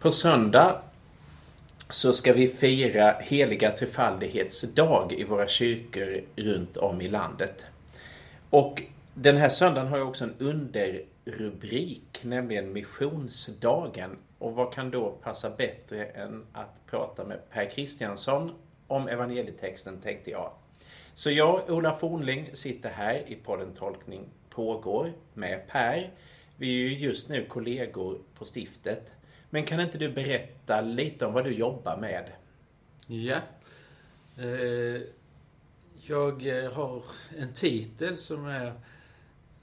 På söndag så ska vi fira heliga trefaldighets dag i våra kyrkor runt om i landet. Och den här söndagen har jag också en underrubrik, nämligen missionsdagen. Och vad kan då passa bättre än att prata med Per Kristiansson om evangelietexten tänkte jag. Så jag, Ola Fornling, sitter här i podden Tolkning pågår med Per. Vi är ju just nu kollegor på stiftet. Men kan inte du berätta lite om vad du jobbar med? Ja. Eh, jag eh, har en titel som är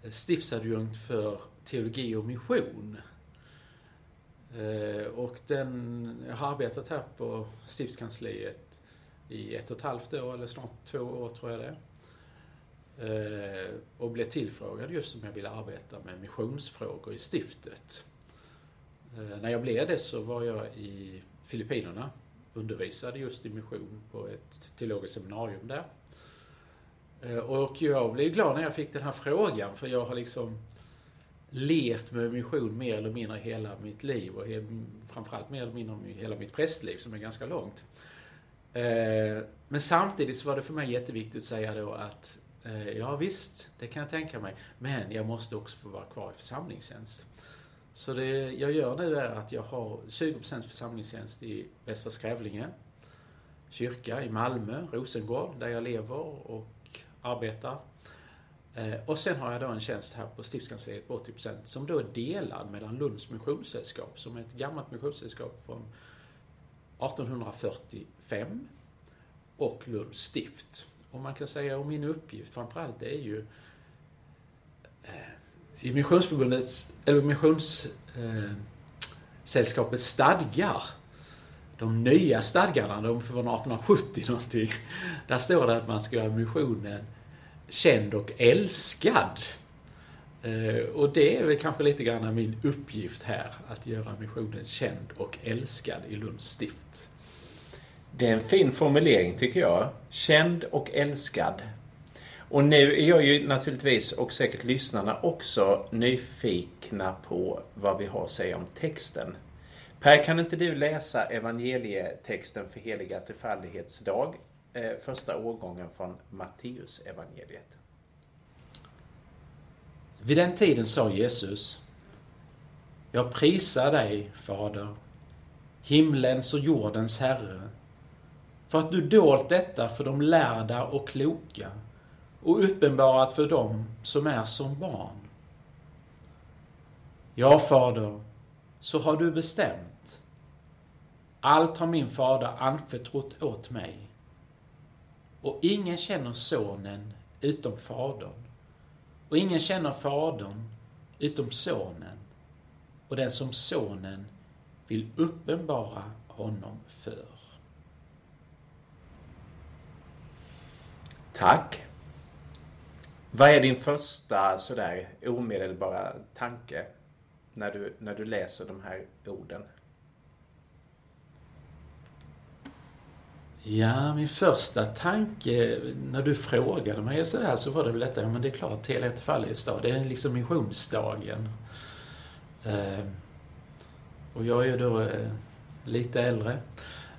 stiftsadjunkt för teologi och mission. Eh, och den, jag har arbetat här på stiftskansliet i ett och ett halvt år, eller snart två år tror jag det. Eh, och blev tillfrågad just om jag ville arbeta med missionsfrågor i stiftet. Eh, när jag blev det så var jag i Filippinerna. Undervisade just i mission på ett teologiskt seminarium där. Eh, och jag blev glad när jag fick den här frågan för jag har liksom levt med mission mer eller mindre hela mitt liv och framförallt mer eller mindre hela mitt prästliv som är ganska långt. Eh, men samtidigt så var det för mig jätteviktigt att säga då att ja visst, det kan jag tänka mig, men jag måste också få vara kvar i församlingstjänst. Så det jag gör nu är att jag har 20% församlingstjänst i Västra Skrävlinge kyrka i Malmö, Rosengård, där jag lever och arbetar. Eh, och sen har jag då en tjänst här på stiftskansliet på 80% som då är delad mellan Lunds missionssällskap, som är ett gammalt missionssällskap från 1845 och Lunds stift. Och man kan säga, och min uppgift framförallt är ju eh, i Missionsförbundets, eller Missionssällskapets eh, stadgar, de nya stadgarna, de från 1870 någonting, där står det att man ska göra missionen känd och älskad. Eh, och det är väl kanske lite grann min uppgift här, att göra missionen känd och älskad i Lunds stift. Det är en fin formulering tycker jag. Känd och älskad. Och nu är jag ju naturligtvis och säkert lyssnarna också nyfikna på vad vi har att säga om texten. Per, kan inte du läsa evangelietexten för heliga trefaldighetsdag? Eh, första årgången från Matteus evangeliet. Vid den tiden sa Jesus Jag prisar dig, Fader, himlens och jordens Herre, för att du dolt detta för de lärda och kloka och uppenbarat för dem som är som barn. Ja, Fader, så har du bestämt. Allt har min fader anförtrott åt mig. Och ingen känner sonen utom fadern. Och ingen känner fadern utom sonen och den som sonen vill uppenbara honom för. Tack. Vad är din första sådär omedelbara tanke när du, när du läser de här orden? Ja, min första tanke när du frågade mig sådär så var det väl detta, ja men det är klart, hela Fallighetsdag, det är liksom missionsdagen. Eh, och jag är ju då eh, lite äldre.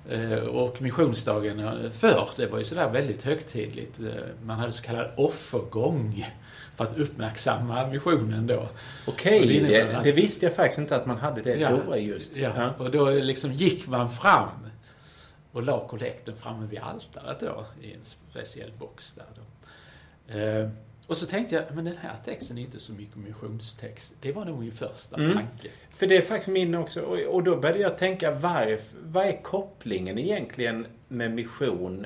Eh, och missionsdagen eh, förr, det var ju sådär väldigt högtidligt. Eh, man hade så kallad offergång för att uppmärksamma missionen då. Okej, okay, det, det, det, visste jag faktiskt inte att man hade det ja, då just. Ja, ja, och då liksom gick man fram och la kollekten framme vid altaret då i en speciell box där då. Och så tänkte jag, men den här texten är inte så mycket missionstext. Det var nog min första mm. tanke. För det är faktiskt min också. Och, då började jag tänka, varför, vad är kopplingen egentligen med mission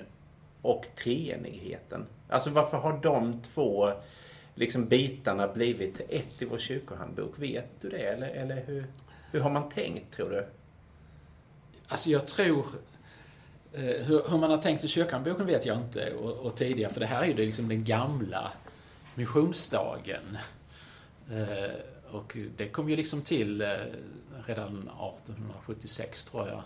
och treenigheten? Alltså varför har de två liksom bitarna blivit ett i vår kyrkohandbok? Vet du det? Eller, eller hur, hur har man tänkt, tror du? Alltså jag tror eh, hur, hur, man har tänkt i kyrkohandboken vet jag inte och, och, tidigare, för det här är ju liksom den gamla missionsdagen. Eh, och det kom ju liksom till eh, redan 1876 tror jag.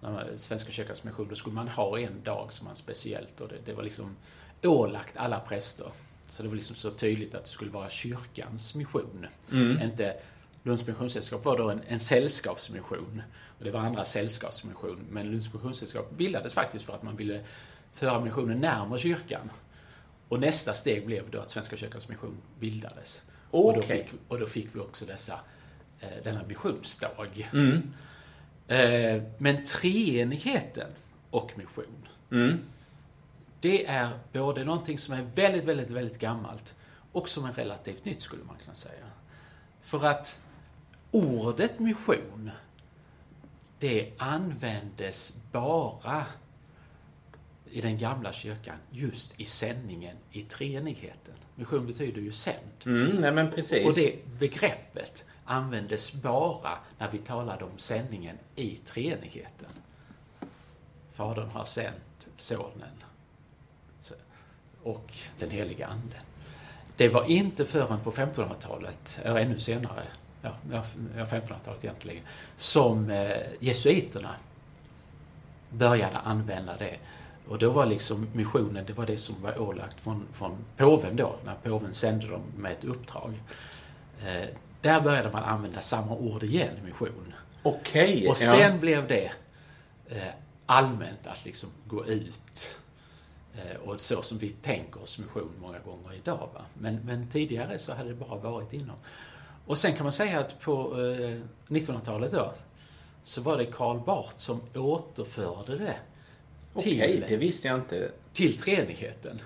När Svenska kyrkans mission, då skulle man ha en dag som var speciellt och det, det var liksom ålagt alla präster. Så det var liksom så tydligt att det skulle vara kyrkans mission. Mm. Inte Lunds Missionssällskap var då en, en sällskapsmission. Och det var andra sällskapsmission. Men Lunds Missionssällskap bildades faktiskt för att man ville föra missionen närmare kyrkan. Och nästa steg blev då att Svenska kyrkans mission bildades. Okay. Och, då fick, och då fick vi också dessa, eh, denna missionsdag. Mm. Eh, men treenigheten och mission, Mm. det är både någonting som är väldigt, väldigt, väldigt gammalt och som är relativt nytt skulle man kunna säga. För att ordet mission, det användes bara i den gamla kyrkan just i sändningen i treenigheten. Mission betyder ju sänd. Mm, nej men precis. Och det begreppet användes bara när vi talade om sändningen i treenigheten. Fadern har sänt Sonen och den heliga Ande. Det var inte förrän på 1500-talet, eller ännu senare, ja, 1500-talet egentligen, som eh, jesuiterna började använda det. Och då var liksom missionen, det var det som var ålagt från, från påven då, när påven sände dem med ett uppdrag. Eh, där började man använda samma ord igen, mission. Okej. Och sen blev det eh, allmänt att liksom gå ut. Eh, och så som vi tänker oss mission många gånger idag. Va? Men, men tidigare så hade det bara varit inom. Och sen kan man säga att på eh, 1900-talet då så var det Karl Barth som återförde det till, Okej, det visste jag inte. till treenigheten.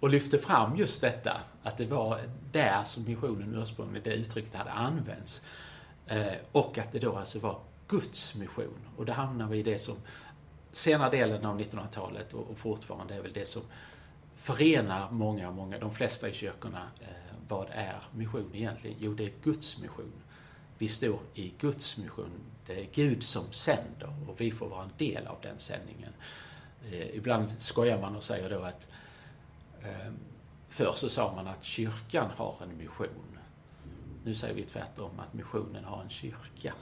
Och lyfte fram just detta, att det var där som missionen ursprungligen, det uttrycket hade använts. Eh, och att det då alltså var Guds mission. Och då hamnar vi i det som senare delen av 1900-talet och, fortfarande är väl det som förenar många, många, de flesta i kyrkorna. Eh, vad är mission egentligen? Jo, det är Guds mission. Vi står i Guds mission. Det är Gud som sänder och vi får vara en del av den sändningen. Eh, ibland skojar man och säger då att eh, förr så sa man att kyrkan har en mission. Nu säger vi tvärtom att missionen har en kyrka.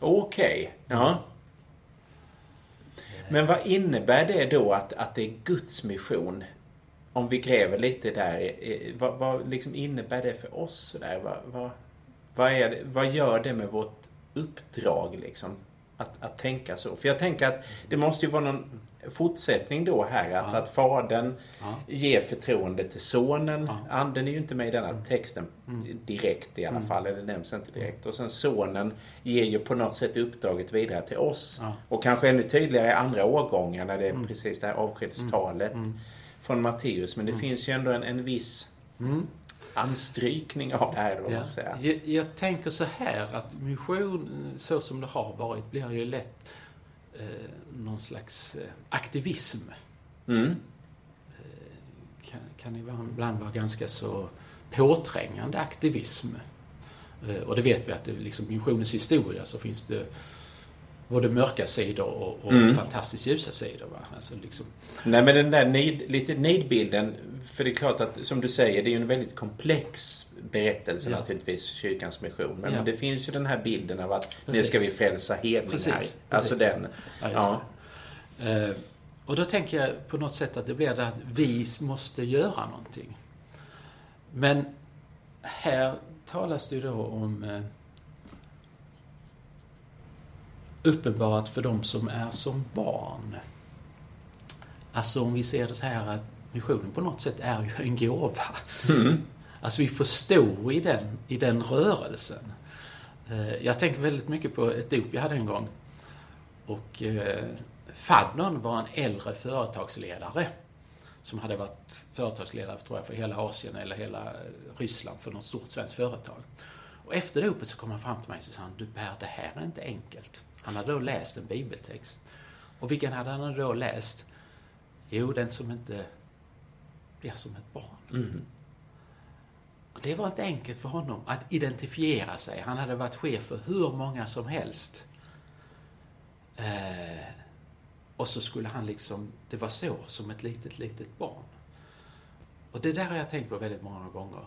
Okej, ja. Men vad innebär det då att, att det är Guds mission? Om vi gräver lite där. eh, Vad, vad liksom innebär det för oss? Där? Vad, vad, vad, är det, vad gör det med vårt uppdrag? Liksom? Att, att tänka så. För jag tänker att det måste ju vara någon fortsättning då här. Att, Ja. att fadern Ja. ger förtroende till sonen. Ja. Anden är ju inte med i denna texten Mm. direkt i alla Mm. fall. Eller nämns inte direkt. Och sen sonen ger ju på något sätt uppdraget vidare till oss. Och kanske ännu tydligare i andra årgångar när det är Mm. precis det här avskedstalet Mm. från Matteus. Men det Mm. finns ju ändå en, en viss Mm. Anstrykning av det här Ja. säga. Jag, jag tänker så här att mission, så som det har varit, blir ju lätt eh, någon slags eh, aktivism. Mm. Kan, kan ibland vara ganska så påträngande aktivism. Eh, och det vet vi att det är liksom missionens historia så finns det både mörka sidor och, och Mm. fantastiskt ljusa sidor. Va? Alltså liksom, Nej men den där nid, lite nidbilden. För det är klart att som du säger det är ju en väldigt komplex berättelse Ja. naturligtvis. Kyrkans mission. Men Ja. det finns ju den här bilden av att nu Precis. ska vi frälsa hedningar. Precis, Alltså precis. den. Ja. Eh, och då tänker jag på något sätt att det blir det att vi måste göra någonting. Men här talas det ju då om eh, uppenbarat för dem som är som barn. Alltså om vi ser det så här att missionen på något sätt är ju en gåva. Mm. Alltså vi får stå i den, i den rörelsen. Eh, Jag tänker väldigt mycket på ett dop jag hade en gång. Och eh, fadern var en äldre företagsledare som hade varit företagsledare tror jag, för hela Asien eller hela eh, Ryssland för något stort svenskt företag. Och efter dopet så kom han fram till mig och sa han, du Per, det här är inte enkelt. Han hade då läst en bibeltext. Och vilken hade han då läst? Jo, den som inte blir som ett barn. Mm. Och Det var inte enkelt för honom att identifiera sig. Han hade varit chef för hur många som helst. Eh, och så skulle han liksom, det var så, som ett litet, litet barn. Och det där har jag tänkt på väldigt många gånger.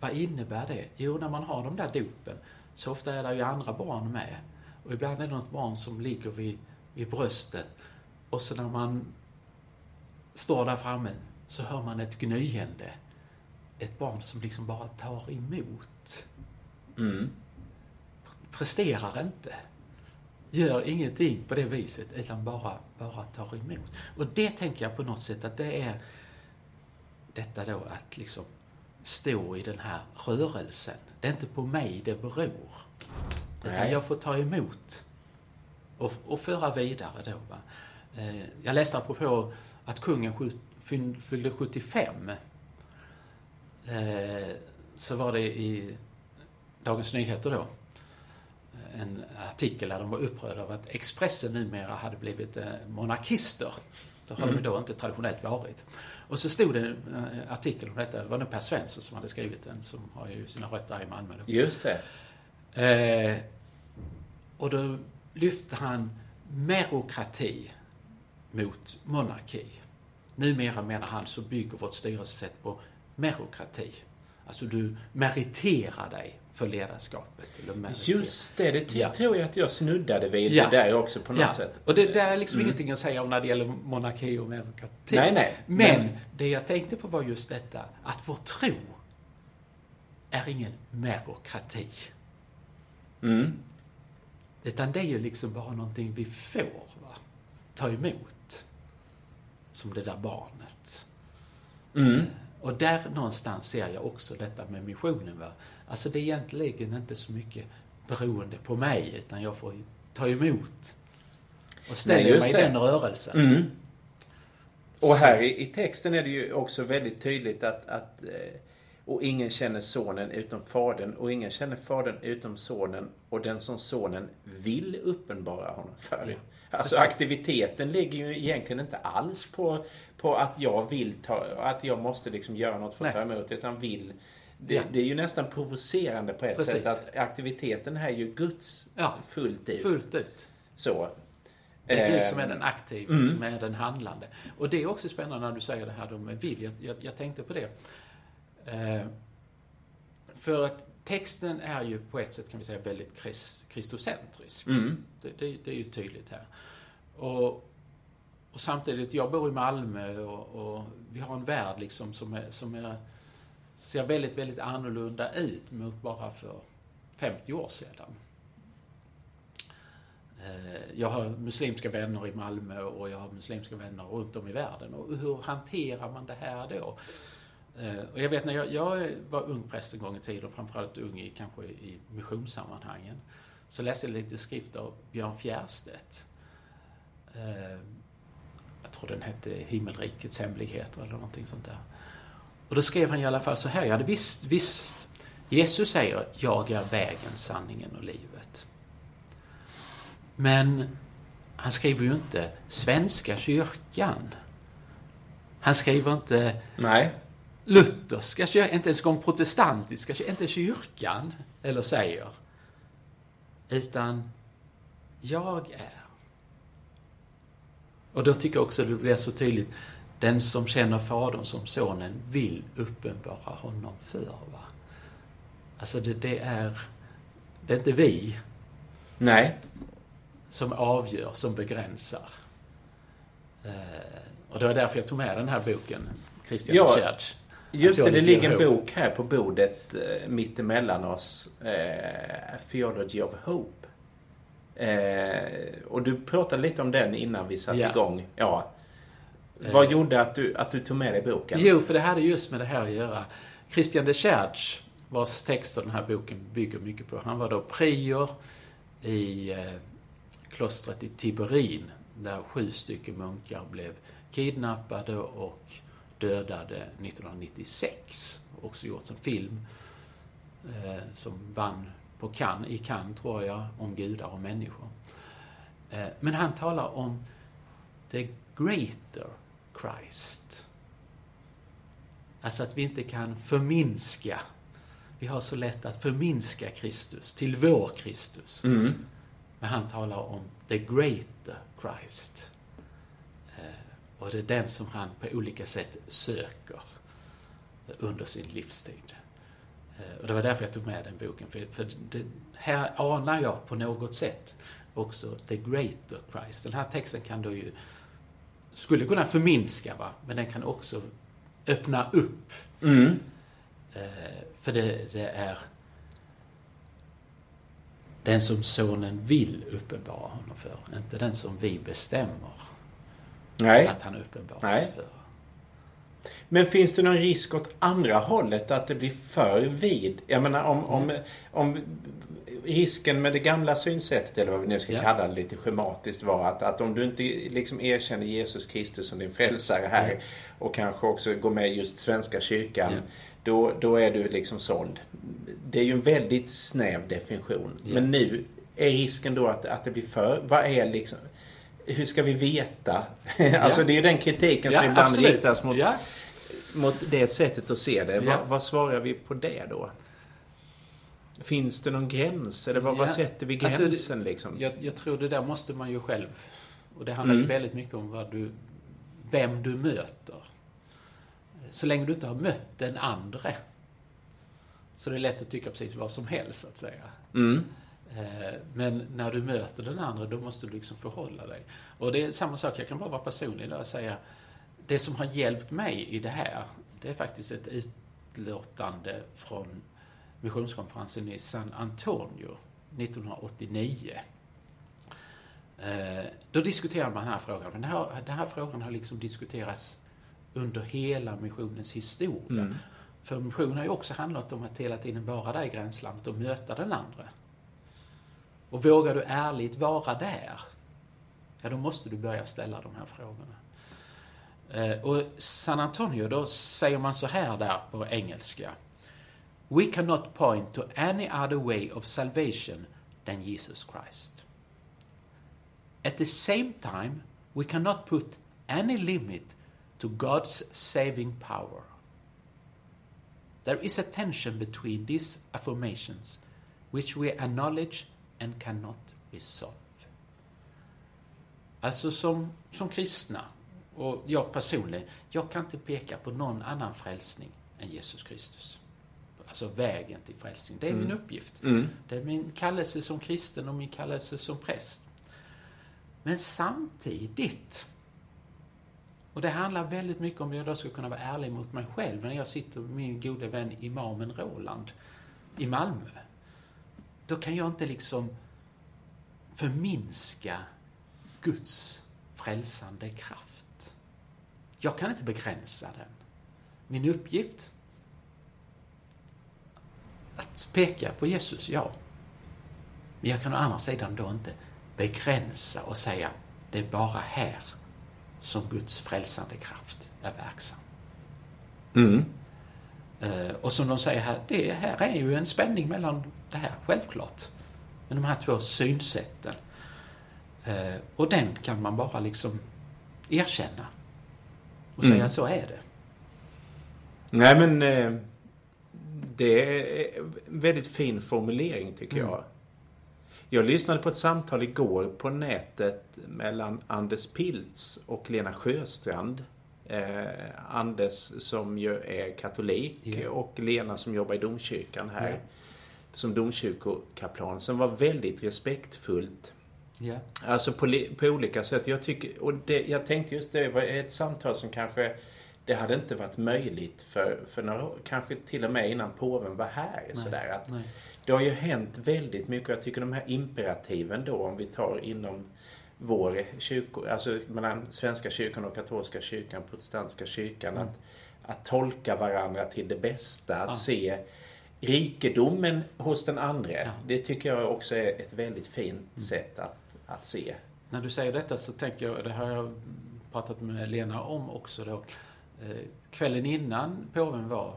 Vad innebär det? Jo, när man har de där dopen så ofta är det ju andra barn med. Och ibland är det något barn som ligger vid, vid bröstet. Och så när man står där framme så hör man ett gnyende. Ett barn som liksom bara tar emot. Mm. Presterar inte. Gör ingenting på det viset, utan bara, bara tar emot. Och det tänker jag på något sätt att det är detta då att liksom stå i den här rörelsen. Det är inte på mig det beror. Utan Nej. jag får ta emot och, och föra vidare då. Va? Eh, Jag läste apropå att kungen fyllde 75. Eh, Så var det i Dagens Nyheter då en artikel där de var upprörda över att Expressen numera hade blivit eh, monarkister. Det har de då inte traditionellt varit. Och så stod det en eh, artikel om detta, det var nog Per Svensson som hade skrivit den, som har ju sina rötter i Malmö. Då. Just det. Eh, och då lyfte han merokrati mot monarki. Numera menar han så bygger vårt styrelsesätt på merokrati. Alltså du meriterar dig för ledarskapet. Eller meriterar. Just det, det Ja. tror jag att jag snuddade vid Ja. det där också på något Ja, sätt. och det, det är liksom Mm. ingenting att säga om när det gäller monarki och merokrati. Nej, nej. Men Men- det jag tänkte på var just detta, att vår tro är ingen merokrati. Mm. Utan det är ju liksom bara någonting vi får va? ta emot. Som det där barnet. Mm. Och där någonstans ser jag också detta med missionen. Va? Alltså det är egentligen inte så mycket beroende på mig, utan jag får ta emot. Och ställer Nej, mig i den rörelsen. Mm. Och här i, i texten är det ju också väldigt tydligt att, att eh, och ingen känner sonen utom fadern och ingen känner fadern utom sonen och den som sonen vill uppenbara honom för. Ja, alltså precis. aktiviteten ligger ju egentligen inte alls på, på att jag vill ta, att jag måste liksom göra något för att ta Nej. emot utan vill. Det, Ja. det är ju nästan provocerande på ett Precis. sätt att aktiviteten här är ju Guds Ja, fullt ut. Fullt ut. Så. Det är Gud Eh, som är den aktiva, mm. som är den handlande. Och det är också spännande när du säger det här med vill. Jag, jag, jag tänkte på det. Eh, för att texten är ju på ett sätt kan vi säga väldigt krist, kristocentrisk. Mm. Det, det, det är ju tydligt här. Och, och samtidigt, jag bor i Malmö och, och vi har en värld liksom som, är, som är, ser väldigt, väldigt annorlunda ut mot bara för 50 år sedan. Eh, Jag har muslimska vänner i Malmö och jag har muslimska vänner runt om i världen. Och hur hanterar man det här då? Eh, och jag vet när jag, jag var ung präst en gång i tiden, framförallt ung i, kanske i missionssammanhangen, så läste jag lite skrift av Björn Fjärstedt. Eh, jag tror den hette Himmelrikets hemligheter eller någonting sånt där. Och då skrev han i alla fall så här, jag hade visst, visst, Jesus säger jag är vägen, sanningen och livet. Men han skriver ju inte Svenska kyrkan. Han skriver inte Nej lutherska kyrkan, inte ens gång protestantiska kyrkan, inte kyrkan, eller säger. Utan jag är. Och då tycker jag också det blir så tydligt, den som känner Fadern som Sonen vill uppenbara honom för. Va? Alltså det, det är, det är inte vi Nej. som avgör, som begränsar. Eh, och det var därför jag tog med den här boken, Christian Ja, Church. Just det, det ligger en bok här på bordet eh, mitt emellan oss. Eh, Theology of Hope. Eh, och du pratade lite om den innan vi satte Ja. igång. Ja. Vad Eh. gjorde att du, att du tog med dig boken? Jo, för det hade just med det här att göra. Christian de Church, vars texter den här boken bygger mycket på, han var då prior i eh, klostret i Tiberin, där sju stycken munkar blev kidnappade och dödade 1996. Också gjorts en film eh, som vann på Cannes, i Cannes tror jag, om gudar och människor. Eh, men han talar om the greater Christ. Alltså att vi inte kan förminska. Vi har så lätt att förminska Kristus till vår Kristus. Mm. Men han talar om the greater Christ. Och det är den som han på olika sätt söker under sin livstid. Eh, Och det var därför jag tog med den boken. För, för det, här anar jag på något sätt också the greater Christ. Den här texten kan då ju, skulle kunna förminska, va? men den kan också öppna upp. Mm. Eh, För det, det är den som sonen vill uppenbara honom för, inte den som vi bestämmer Nej. att han uppenbaras Nej. för. Men finns det någon risk åt andra hållet att det blir för vid? Jag menar om, om, om risken med det gamla synsättet eller vad vi nu ska Ja. kalla det lite schematiskt var att, att om du inte liksom erkänner Jesus Kristus som din frälsare här Ja. och kanske också går med just Svenska kyrkan Ja. då, då är du liksom såld. Det är ju en väldigt snäv definition. Men nu är risken då att, att det blir för... Vad är liksom... Hur ska vi veta? alltså det är ju den kritiken som ibland absolut. riktas mot, Ja. mot det sättet att se det. Ja. Vad, vad svarar vi på det då? Finns det någon gräns? Eller vad, vad Ja. sätter vi Alltså, det- gränsen liksom? Jag, jag tror det där måste man ju själv... Och det handlar ju Mm. väldigt mycket om vad du, vem du möter. Så länge du inte har mött den andre så det är lätt att tycka precis vad som helst, så att säga. Mm. Eh, Men när du möter den andra, då måste du liksom förhålla dig. Och det är samma sak, jag kan bara vara personlig där och säga, det som har hjälpt mig i det här, det är faktiskt ett utlåtande från missionskonferensen i San Antonio 1989. Eh, Då diskuterade man den här frågan. Men den här, den här frågan har liksom diskuterats under hela missionens historia. Mm. För mission har ju också handlat om att hela tiden vara där i gränslandet och möta den andra. Och vågar du ärligt vara där, ja då måste du börja ställa de här frågorna. Eh, och San Antonio, då säger man så här där på engelska. We cannot point to any other way of salvation than Jesus Christ. At the same time, we cannot put any limit to God's saving power. There is a tension between these affirmations, which we acknowledge and cannot resolve. Alltså som, som kristna, och jag personligen, jag kan inte peka på någon annan frälsning än Jesus Kristus. Alltså vägen till frälsning. Det är min uppgift. Mm. Det är min kallelse som kristen och min kallelse som präst. Men samtidigt, och det handlar väldigt mycket om jag då ska kunna vara ärlig mot mig själv när jag sitter med min gode vän imamen Roland i Malmö. Då kan jag inte liksom förminska Guds frälsande kraft. Jag kan inte begränsa den. Min uppgift att peka på Jesus, ja. Men jag kan å andra sidan då inte begränsa och säga det är bara här som Guds frälsande kraft är verksam. Mm. Eh, Och som de säger här, det här är ju en spänning mellan det här, självklart. Men de här två synsätten. Eh, Och den kan man bara liksom erkänna. Och säga Mm. så är det. Nej men eh, det är en väldigt fin formulering tycker Mm. jag. Jag lyssnade på ett samtal igår på nätet mellan Anders Pilz och Lena Sjöstrand. Eh, Anders som ju är katolik Ja. och Lena som jobbar i domkyrkan här. Ja. Som domkyrkokaplan. Som var väldigt respektfullt. Ja. Alltså på, på olika sätt. Jag, tycker, och det, jag tänkte just det var ett samtal som kanske det hade inte varit möjligt för, för några år, kanske till och med innan påven var här. Nej, Sådär, att nej. det har ju hänt väldigt mycket. Jag tycker de här imperativen då om vi tar inom vår kyrko, alltså mellan Svenska kyrkan och katolska kyrkan, protestantiska kyrkan. Mm. Att, att tolka varandra till det bästa. Att Ja. se rikedomen hos den andra. Ja. Mm. Det tycker jag också är ett väldigt fint sätt att, att se. När du säger detta så tänker jag, det har jag pratat med Lena om också då. Eh, Kvällen innan påven var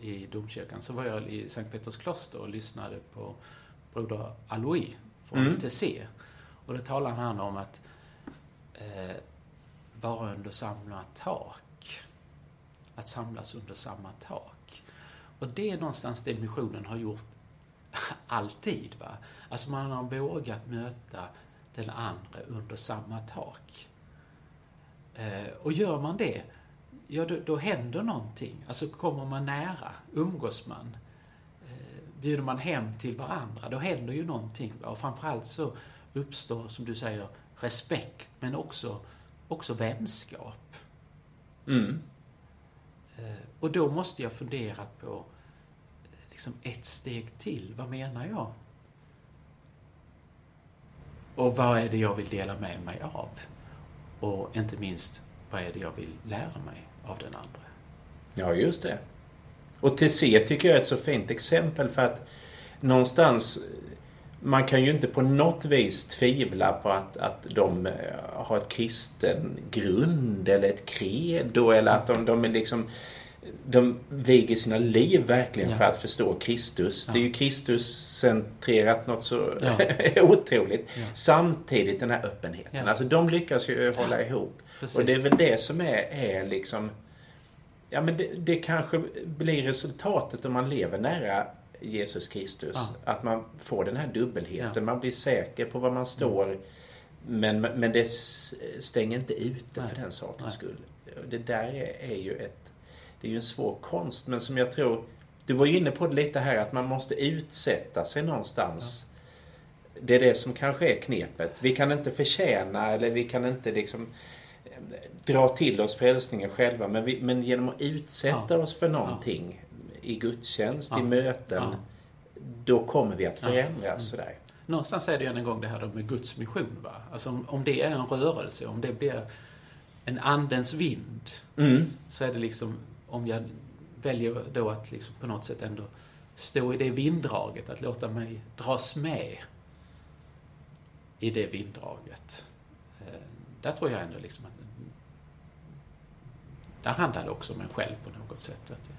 i domkyrkan så var jag i Sankt Peters kloster och lyssnade på broder Alois från Mm. TC. Och då talade han om att eh, vara under samma tak. Att samlas under samma tak. Och det är någonstans det missionen har gjort alltid. Va? Alltså man har vågat möta den andra under samma tak. Eh, och gör man det, ja då, då händer någonting. Alltså kommer man nära, umgås man, eh, bjuder man hem till varandra, då händer ju någonting. Va? Och framförallt så uppstår, som du säger, respekt, men också, också vänskap. Mm. Eh, och då måste jag fundera på liksom ett steg till. Vad menar jag? Och vad är det jag vill dela med mig av? Och inte minst, vad är det jag vill lära mig av den andra? Ja, just det. Och TC tycker jag är ett så fint exempel för att någonstans man kan ju inte på något vis tvivla på att, att de eh, har ett kristen grund eller ett credo eller att de, de är liksom de viger sina liv verkligen ja. för att förstå Kristus. Ja. Det är ju Kristus-centrerat något så ja. otroligt. Samtidigt den här öppenheten. Alltså de lyckas ju hålla ihop. Precis. Och det är väl det som är, är liksom Ja men det, det kanske blir resultatet om man lever nära Jesus Kristus. Ja. Att man får den här dubbelheten. Ja. Man blir säker på var man står. Mm. Men, men det stänger inte ute Nej. för den sakens skull. Det där är, är, ju ett... Det är ju en svår konst men som jag tror... Du var ju inne på det lite här att man måste utsätta sig någonstans. Ja. Det är det som kanske är knepet. Vi kan inte förtjäna eller vi kan inte liksom eh, dra till oss frälsningen själva. Men, vi, men genom att utsätta ja. oss för någonting i gudstjänst, i möten. Då kommer vi att förändras ja. sådär. Någonstans är det ju en gång det här med Guds mission. Va? Alltså om, om det är en rörelse, om det blir en andens vind. Mm. Så är det liksom, om jag väljer då att liksom på något sätt ändå stå i det vinddraget, att låta mig dras med i det vinddraget. Eh, där tror jag ändå liksom att där handlar det också om en själv på något sätt. Att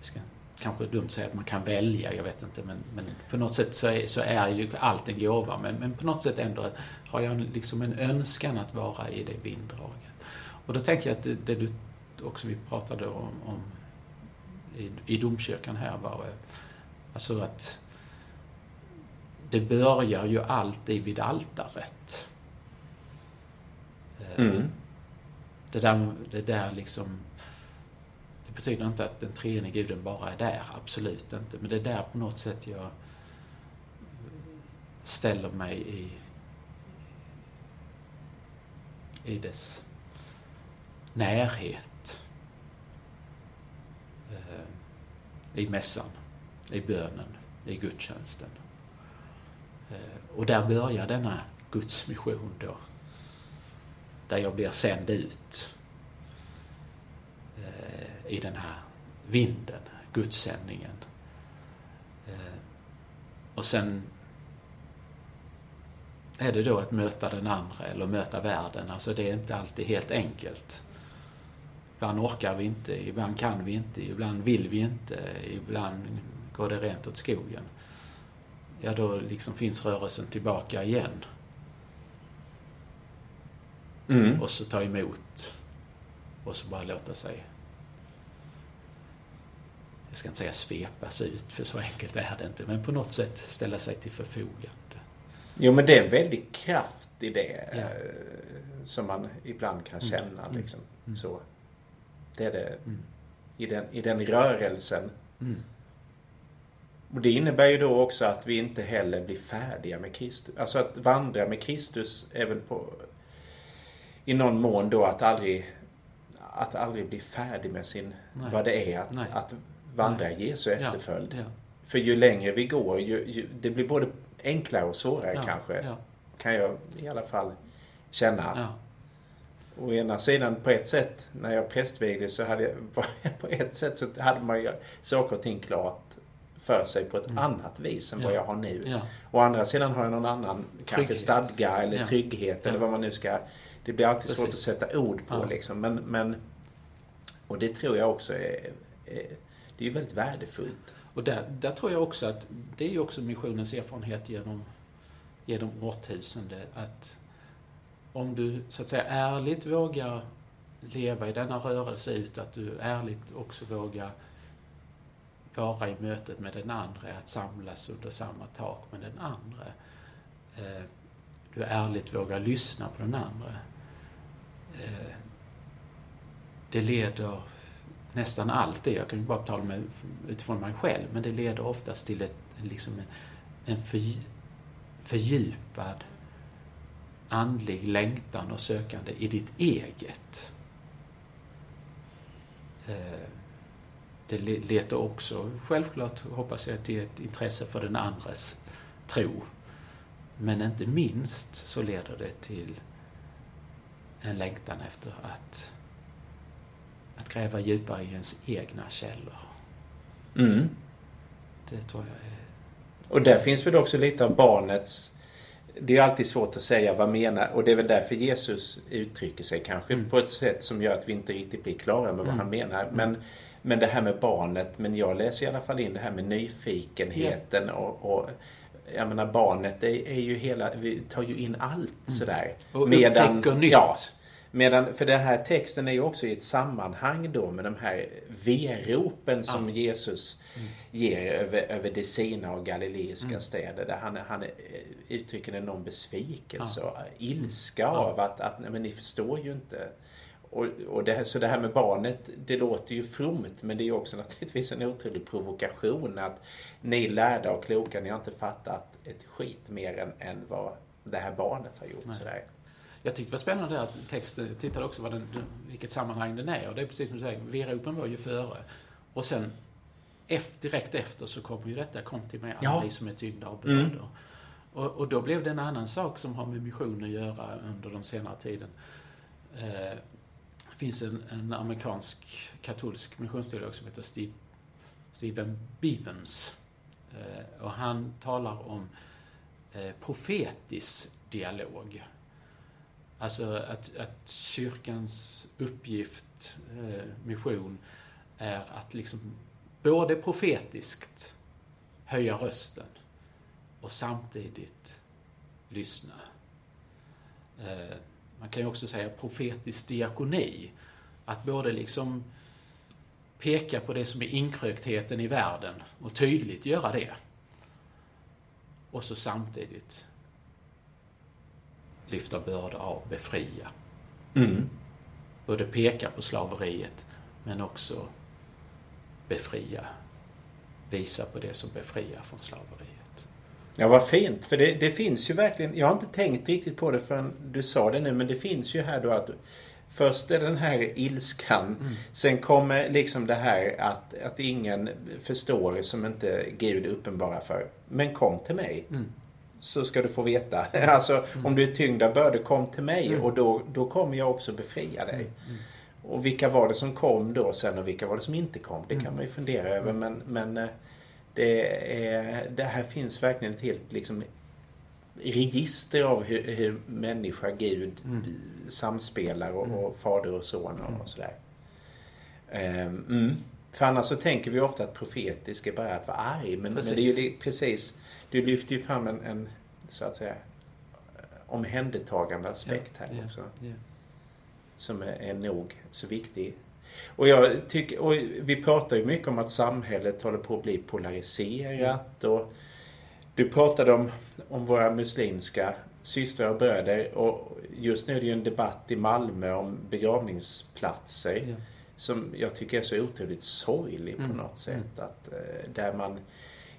ska, kanske dumt att säga att man kan välja, jag vet inte, men, men på något sätt så är, så är ju allt en gåva. Men, men på något sätt ändå har jag liksom en önskan att vara i det vinddraget. Och då tänker jag att det, det du också vi pratade om, om i, i domkyrkan här var alltså att det börjar ju alltid vid altaret. Mm. Det där, det där liksom det betyder inte att den treenige guden bara är där, absolut inte. Men det är där på något sätt jag ställer mig i, i dess närhet. Eh, i mässan, i bönen, i gudstjänsten. Eh, och där börjar denna gudsmission, då. Där jag blir sänd ut eh, i den här vinden, Gudssändningen. Eh, och sen är det då att möta den andra eller möta världen. Alltså det är inte alltid helt enkelt. Ibland orkar vi inte, ibland kan vi inte, ibland vill vi inte, ibland går det rent åt skogen. Ja, då liksom finns rörelsen tillbaka igen. Mm. Och så ta emot. Och så bara låta sig jag ska inte säga svepas ut, för så enkelt är det inte, men på något sätt ställa sig till förfogande. Jo, men det är en väldig kraft i det ja. Eh, som man ibland kan mm. känna. Mm. Liksom. Mm. Så. Det är det mm. i, den, i den rörelsen. Mm. Och det innebär ju då också att vi inte heller blir färdiga med Kristus. Alltså att vandra med Kristus även på i någon mån då att aldrig att aldrig bli färdig med sin, Nej. vad det är att, att vandra i Jesu efterföljd. Ja, ja. För ju längre vi går, ju, ju, det blir både enklare och svårare ja, kanske. Kan jag i alla fall känna. Ja. Å ena sidan på ett sätt, när jag prästvigdes så hade jag, på ett sätt så hade man ju saker och ting klart för sig på ett mm. annat vis än vad jag har nu. Ja. Å andra sidan har jag någon annan trygghet. kanske stadga eller trygghet eller vad man nu ska... Det blir alltid Precis. svårt att sätta ord på liksom. Men, men, och det tror jag också är, är det är ju väldigt värdefullt. Och där, där tror jag också att det är ju också missionens erfarenhet genom, genom årtusende att om du så att säga ärligt vågar leva i denna rörelse ut, att du ärligt också vågar vara i mötet med den andra, att samlas under samma tak med den andra. Eh, du ärligt vågar lyssna på den andra. Eh, det leder nästan alltid, jag kan ju bara tala med, utifrån mig själv, men det leder oftast till ett, liksom en, en för, fördjupad andlig längtan och sökande i ditt eget. Eh, det leder också, självklart hoppas jag, till ett intresse för den andres tro. Men inte minst så leder det till en längtan efter att, att gräva djupare i ens egna källor. Mm. Det tror jag är... Och där finns väl också lite av barnets... Det är alltid svårt att säga vad menar och det är väl därför Jesus uttrycker sig kanske Mm. på ett sätt som gör att vi inte riktigt blir klara med vad Mm. han menar. Men, men det här med barnet, men jag läser i alla fall in det här med nyfikenheten och, och jag menar barnet är, är ju hela, vi tar ju in allt sådär. Mm. Och upptäcker nytt. Ja, medan, för den här texten är ju också i ett sammanhang då med de här veropen som Ja. Jesus Mm. ger över, över de sina och galileiska Mm. städer. Där han, han eh, uttrycker en enorm besvikelse Ja. och ilska Ja. av att, att nej, men ni förstår ju inte. Och, och det, här- så det här med barnet, det låter ju fromt men det är också naturligtvis en otrolig provokation att ni lärda och kloka, ni har inte fattat ett skit mer än, än vad det här barnet har gjort. Nej. Sådär. Jag tyckte det var spännande att texten, jag tittade också vad den, vilket sammanhang den är och det är precis som du säger, veropen var ju före. Och sen efter, direkt efter så kommer ju detta, kom till mig alla Ja. som är tyngda av Mm. bördor. Och, och då blev det en annan sak som har med mission att göra under de senare tiden. Eh, det finns en, en amerikansk katolsk missionsteolog som heter Steve, Stephen Bivens. Eh, och han talar om eh, profetisk dialog. Alltså att, att kyrkans uppgift, eh, mission, är att liksom både profetiskt höja rösten och samtidigt lyssna. Eh, man kan ju också säga profetisk diakoni. Att både liksom peka på det som är inkröktheten i världen och tydligt göra det. Och så samtidigt lyfta börda av, befria. Mm. Både peka på slaveriet men också befria. Visa på det som befriar från slaveriet. Ja, vad fint. För det, det finns ju verkligen, jag har inte tänkt riktigt på det förrän du sa det nu, men det finns ju här då att Först är den här ilskan. Mm. Sen kommer liksom det här att, att ingen förstår som inte Gud uppenbarar för. Men kom till mig. Mm. Så ska du få veta. Alltså om du är tyngd av bördor, kom till mig. Mm. Och då, då kommer jag också befria dig. Mm. Och vilka var det som kom då sen och vilka var det som inte kom? Det kan Mm. man ju fundera över. Men, men eh, det, är, det här finns verkligen ett helt liksom, register av hur, hur människa, Gud Mm. samspelar och, Mm. och fader och son och, Mm. och sådär. Mm. För annars så tänker vi ofta att profetisk är bara att vara arg. Men, men det är ju Precis. det, precis. Du lyfter ju fram en, en så att säga omhändertagande aspekt här Ja, också ja. som är, är nog så viktig. Och jag tycker, och vi pratar ju mycket om att samhället håller på att bli polariserat och du pratade om, om våra muslimska systrar och bröder och just nu är det ju en debatt i Malmö om begravningsplatser Ja. Som jag tycker är så otroligt sorglig på Mm. något sätt. Att, eh, där man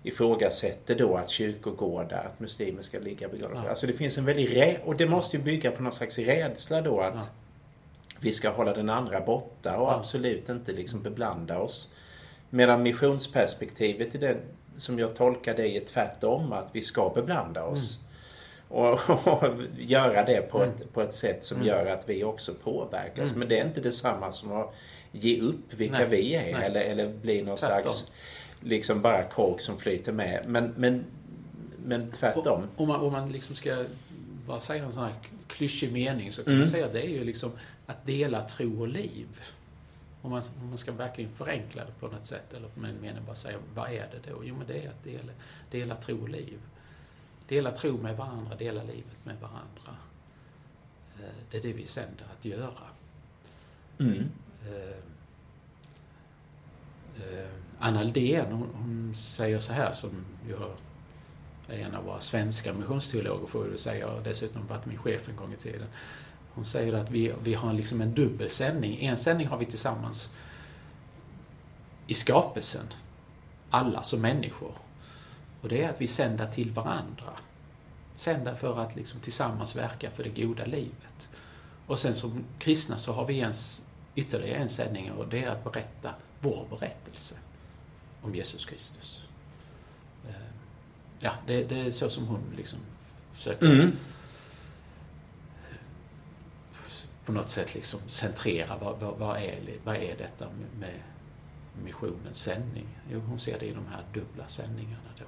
ifrågasätter då att kyrkogårdar, att muslimer ska ligga begravda. Ja. Alltså det finns en väldig rä- och det måste ju bygga på någon slags rädsla då att Ja. vi ska hålla den andra borta och Ja. absolut inte liksom beblanda oss. Medan missionsperspektivet i det som jag tolkar det är tvärtom att vi ska beblanda oss. Och, och göra det på, Mm. ett, på ett sätt som Mm. gör att vi också påverkas. Mm. Men det är inte detsamma som att ge upp vilka Nej. vi är Nej. eller, eller bli någon Tvärtom. slags liksom bara kork som flyter med. Men, men, men tvärtom. Om, man, om man liksom ska bara säga en sån här klyschig mening så kan Mm. man säga att det är ju liksom att dela tro och liv. Om man, om man ska verkligen förenkla det på något sätt eller med en mening bara säga vad är det då? Jo men det är att dela, dela tro och liv. Dela tro med varandra, dela livet med varandra. Eh, Det är det vi sänder att göra. Mm. Eh, eh, Anna Aldén, hon, hon säger så här som jag är en av våra svenska missionsteologer får vi väl säga och dessutom varit min chef en gång i tiden. Hon säger att vi, vi har liksom en dubbel sändning. En sändning har vi tillsammans i skapelsen. Alla som människor. Och det är att vi sänder till varandra. Sänder för att liksom tillsammans verka för det goda livet. Och sen som kristna så har vi en, ytterligare en sändning och det är att berätta vår berättelse om Jesus Kristus. Eh, Ja, det, det är så som hon liksom försöker Mm. på något sätt liksom centrera vad, vad, vad, är, vad är detta med, med missionens sändning? Jo, hon ser det i de här dubbla sändningarna då.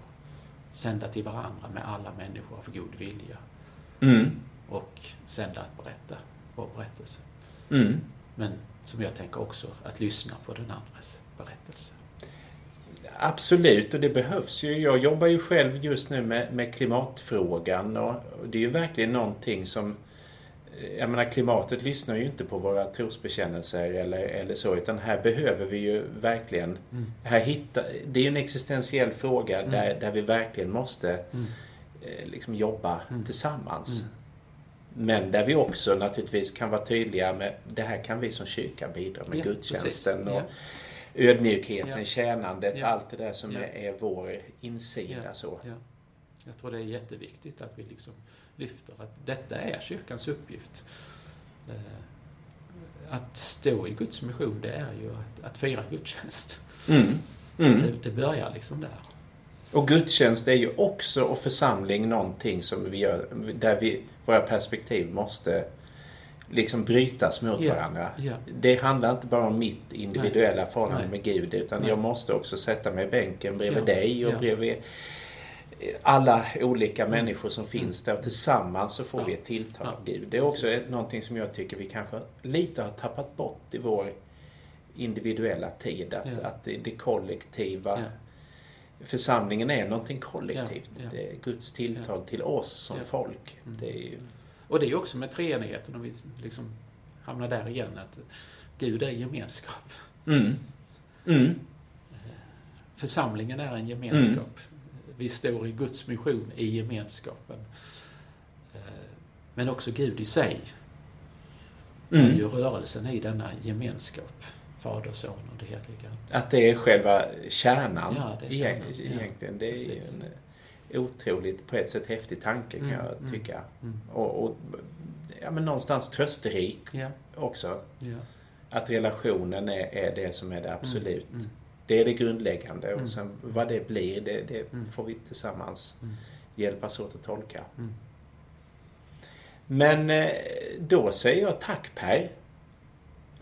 Sända till varandra med alla människor av god vilja Mm. och sända att berätta vår berättelse. Mm. Men som jag tänker också att lyssna på den andres berättelse. Absolut, och det behövs ju. Jag jobbar ju själv just nu med, med klimatfrågan och, det är ju verkligen någonting som jag menar klimatet lyssnar ju inte på våra trosbekännelser eller, eller så utan här behöver vi ju verkligen Mm. här hitta, Det är ju en existentiell fråga Mm. där, där vi verkligen måste Mm. eh, liksom jobba Mm. tillsammans. Men där vi också naturligtvis kan vara tydliga med det här kan vi som kyrka bidra med Ja, gudstjänsten precis. och Ja. ödmjukheten, Ja. tjänandet, Ja. allt det där som Ja. är, vår insida. Så. Ja. Jag tror det är jätteviktigt att vi liksom lyfter att detta är kyrkans uppgift. Eh, Att stå i Guds mission, det är ju att, att fira gudstjänst. Mm. Mm. Det, det börjar liksom där. Och gudstjänst är ju också och församling någonting som vi gör, där vi, våra perspektiv måste liksom brytas mot Ja, varandra. ja. Det handlar inte bara om mitt individuella förhållande Nej. med Gud utan Nej. jag måste också sätta mig i bänken bredvid Ja, dig och ja. bredvid alla olika människor som finns där och tillsammans så får Ja. vi ett tilltal av Gud. Det är också precis. någonting som jag tycker vi kanske lite har tappat bort i vår individuella tid. Att, att det, det kollektiva. Församlingen är någonting kollektivt. Ja, ja. Det är Guds tilltal till oss som Ja. folk. Mm. Det är ju, Och det är ju också med treenigheten, om vi liksom hamnar där igen, att Gud är gemenskap. mm. Mm. Församlingen är en gemenskap. Vi står i Guds mission i gemenskapen. Eh, Men också Gud i sig är Mm. ju rörelsen i denna gemenskap. Fader, Son och det heliga. Att det är själva kärnan, Ja, det är kärnan, ja. egentligen. Det är ju Precis. en eh, otroligt, på ett sätt häftig tanke kan Mm, jag mm, tycka. Mm. Och, och ja, men någonstans trösterik Ja, också. ja. Att relationen är, är det som är det absolut. Mm, Det är det grundläggande Mm. och sen vad det blir det, det Mm. får vi tillsammans mm, hjälpas åt att tolka. mm. Men eh, då säger jag tack Per.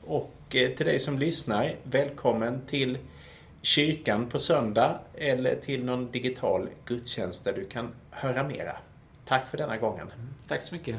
Och Eh, till dig som lyssnar, välkommen till kyrkan på söndag eller till någon digital gudstjänst där du kan höra mera. Tack för denna gången. Mm, tack så mycket.